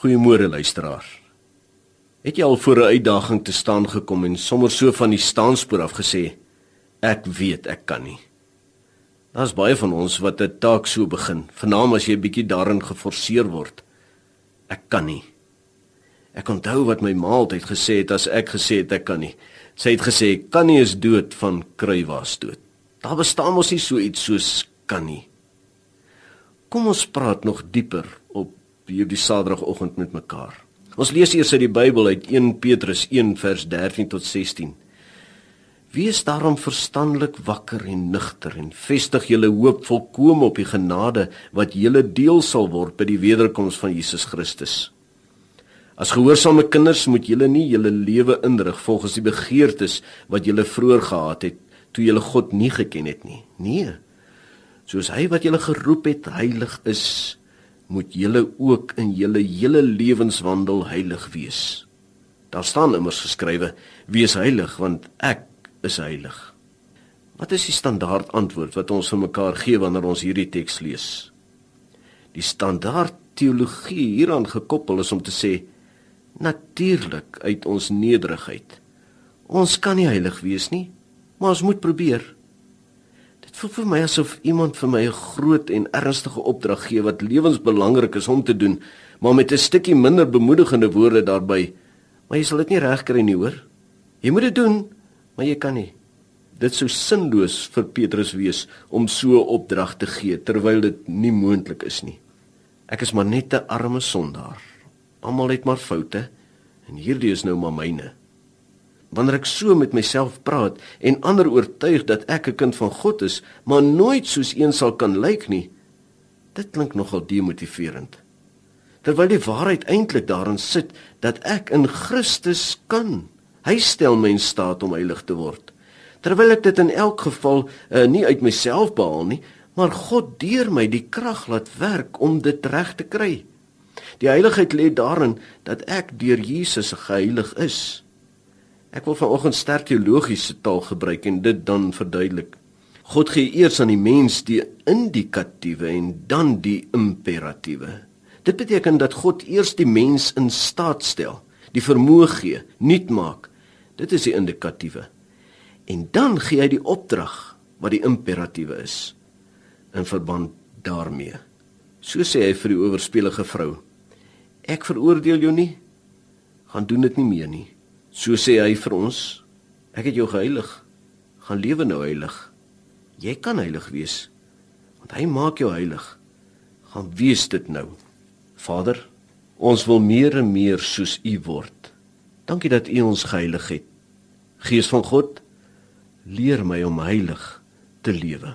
Goeiemôre luisteraar. Het jy al voor 'n uitdaging te staan gekom en sommer so van die staanspoor af gesê ek weet ek kan nie. Daar's baie van ons wat 'n taak so begin, veral as jy 'n bietjie daarin geforseer word. Ek kan nie. Ek onthou wat my ma altyd gesê het as ek gesê het ek kan nie. Sy het gesê kan nie is dood van kruiwaas dood. Daar bestaan mos nie so iets soos kan nie. Kom ons praat nog dieper hierdie Saterdagoggend met mekaar. Ons lees eers uit die Bybel uit 1 Petrus 1 vers 13 tot 16. Wees daarom verstandelik wakker en nugter en vestig julle hoop volkome op die genade wat julle deel sal word by die wederkoms van Jesus Christus. As gehoorsame kinders moet julle nie julle lewe inrig volgens die begeertes wat julle vroeër gehad het toe julle God nie geken het nie. Nee. Soos hy wat julle geroep het heilig is, moet julle ook in julle hele lewenswandel heilig wees. Daar staan immers geskrywe: Wees heilig want ek is heilig. Wat is die standaard antwoord wat ons vir mekaar gee wanneer ons hierdie teks lees? Die standaard teologie hieraan gekoppel is om te sê natuurlik uit ons nederigheid. Ons kan nie heilig wees nie, maar ons moet probeer. Voel vir my asof iemand vir my 'n groot en ernstige opdrag gee wat lewensbelangrik is om te doen, maar met 'n stukkie minder bemoedigende woorde daarbey. Maar jy sal dit nie regkry nie, hoor. Jy moet dit doen, maar jy kan nie. Dit sou sinloos vir Petrus wees om so 'n opdrag te gee terwyl dit nie moontlik is nie. Ek is maar net 'n arme sondaar. Almal het maar foute en hierdie is nou maar myne wanneer ek so met myself praat en ander oortuig dat ek 'n kind van God is, maar nooit soos een sal kan lyk nie. Dit klink nogal demotiverend. Terwyl die waarheid eintlik daarin sit dat ek in Christus kan. Hy stel my in staat om heilig te word. Terwyl ek dit in elk geval uh, nie uit myself behaal nie, maar God deur my die krag laat werk om dit reg te kry. Die heiligheid lê daarin dat ek deur Jesus geheilig is. Ek wil vanoggend sterk teologiese taal gebruik en dit dan verduidelik. God gee eers aan die mens die indikatiewe en dan die imperatiewe. Dit beteken dat God eers die mens in staat stel, die vermoë gee, nuut maak. Dit is die indikatiewe. En dan gee hy die opdrag wat die imperatiewe is in verband daarmee. So sê hy vir die oorspelige vrou: Ek veroordeel jou nie. Gaan doen dit nie meer nie. So sê hy vir ons: Ek het jou geheilig. Gaan lewe nou heilig. Jy kan heilig wees want hy maak jou heilig. Gaan wees dit nou. Vader, ons wil meer en meer soos U word. Dankie dat U ons geheilig het. Gees van God, leer my om heilig te lewe.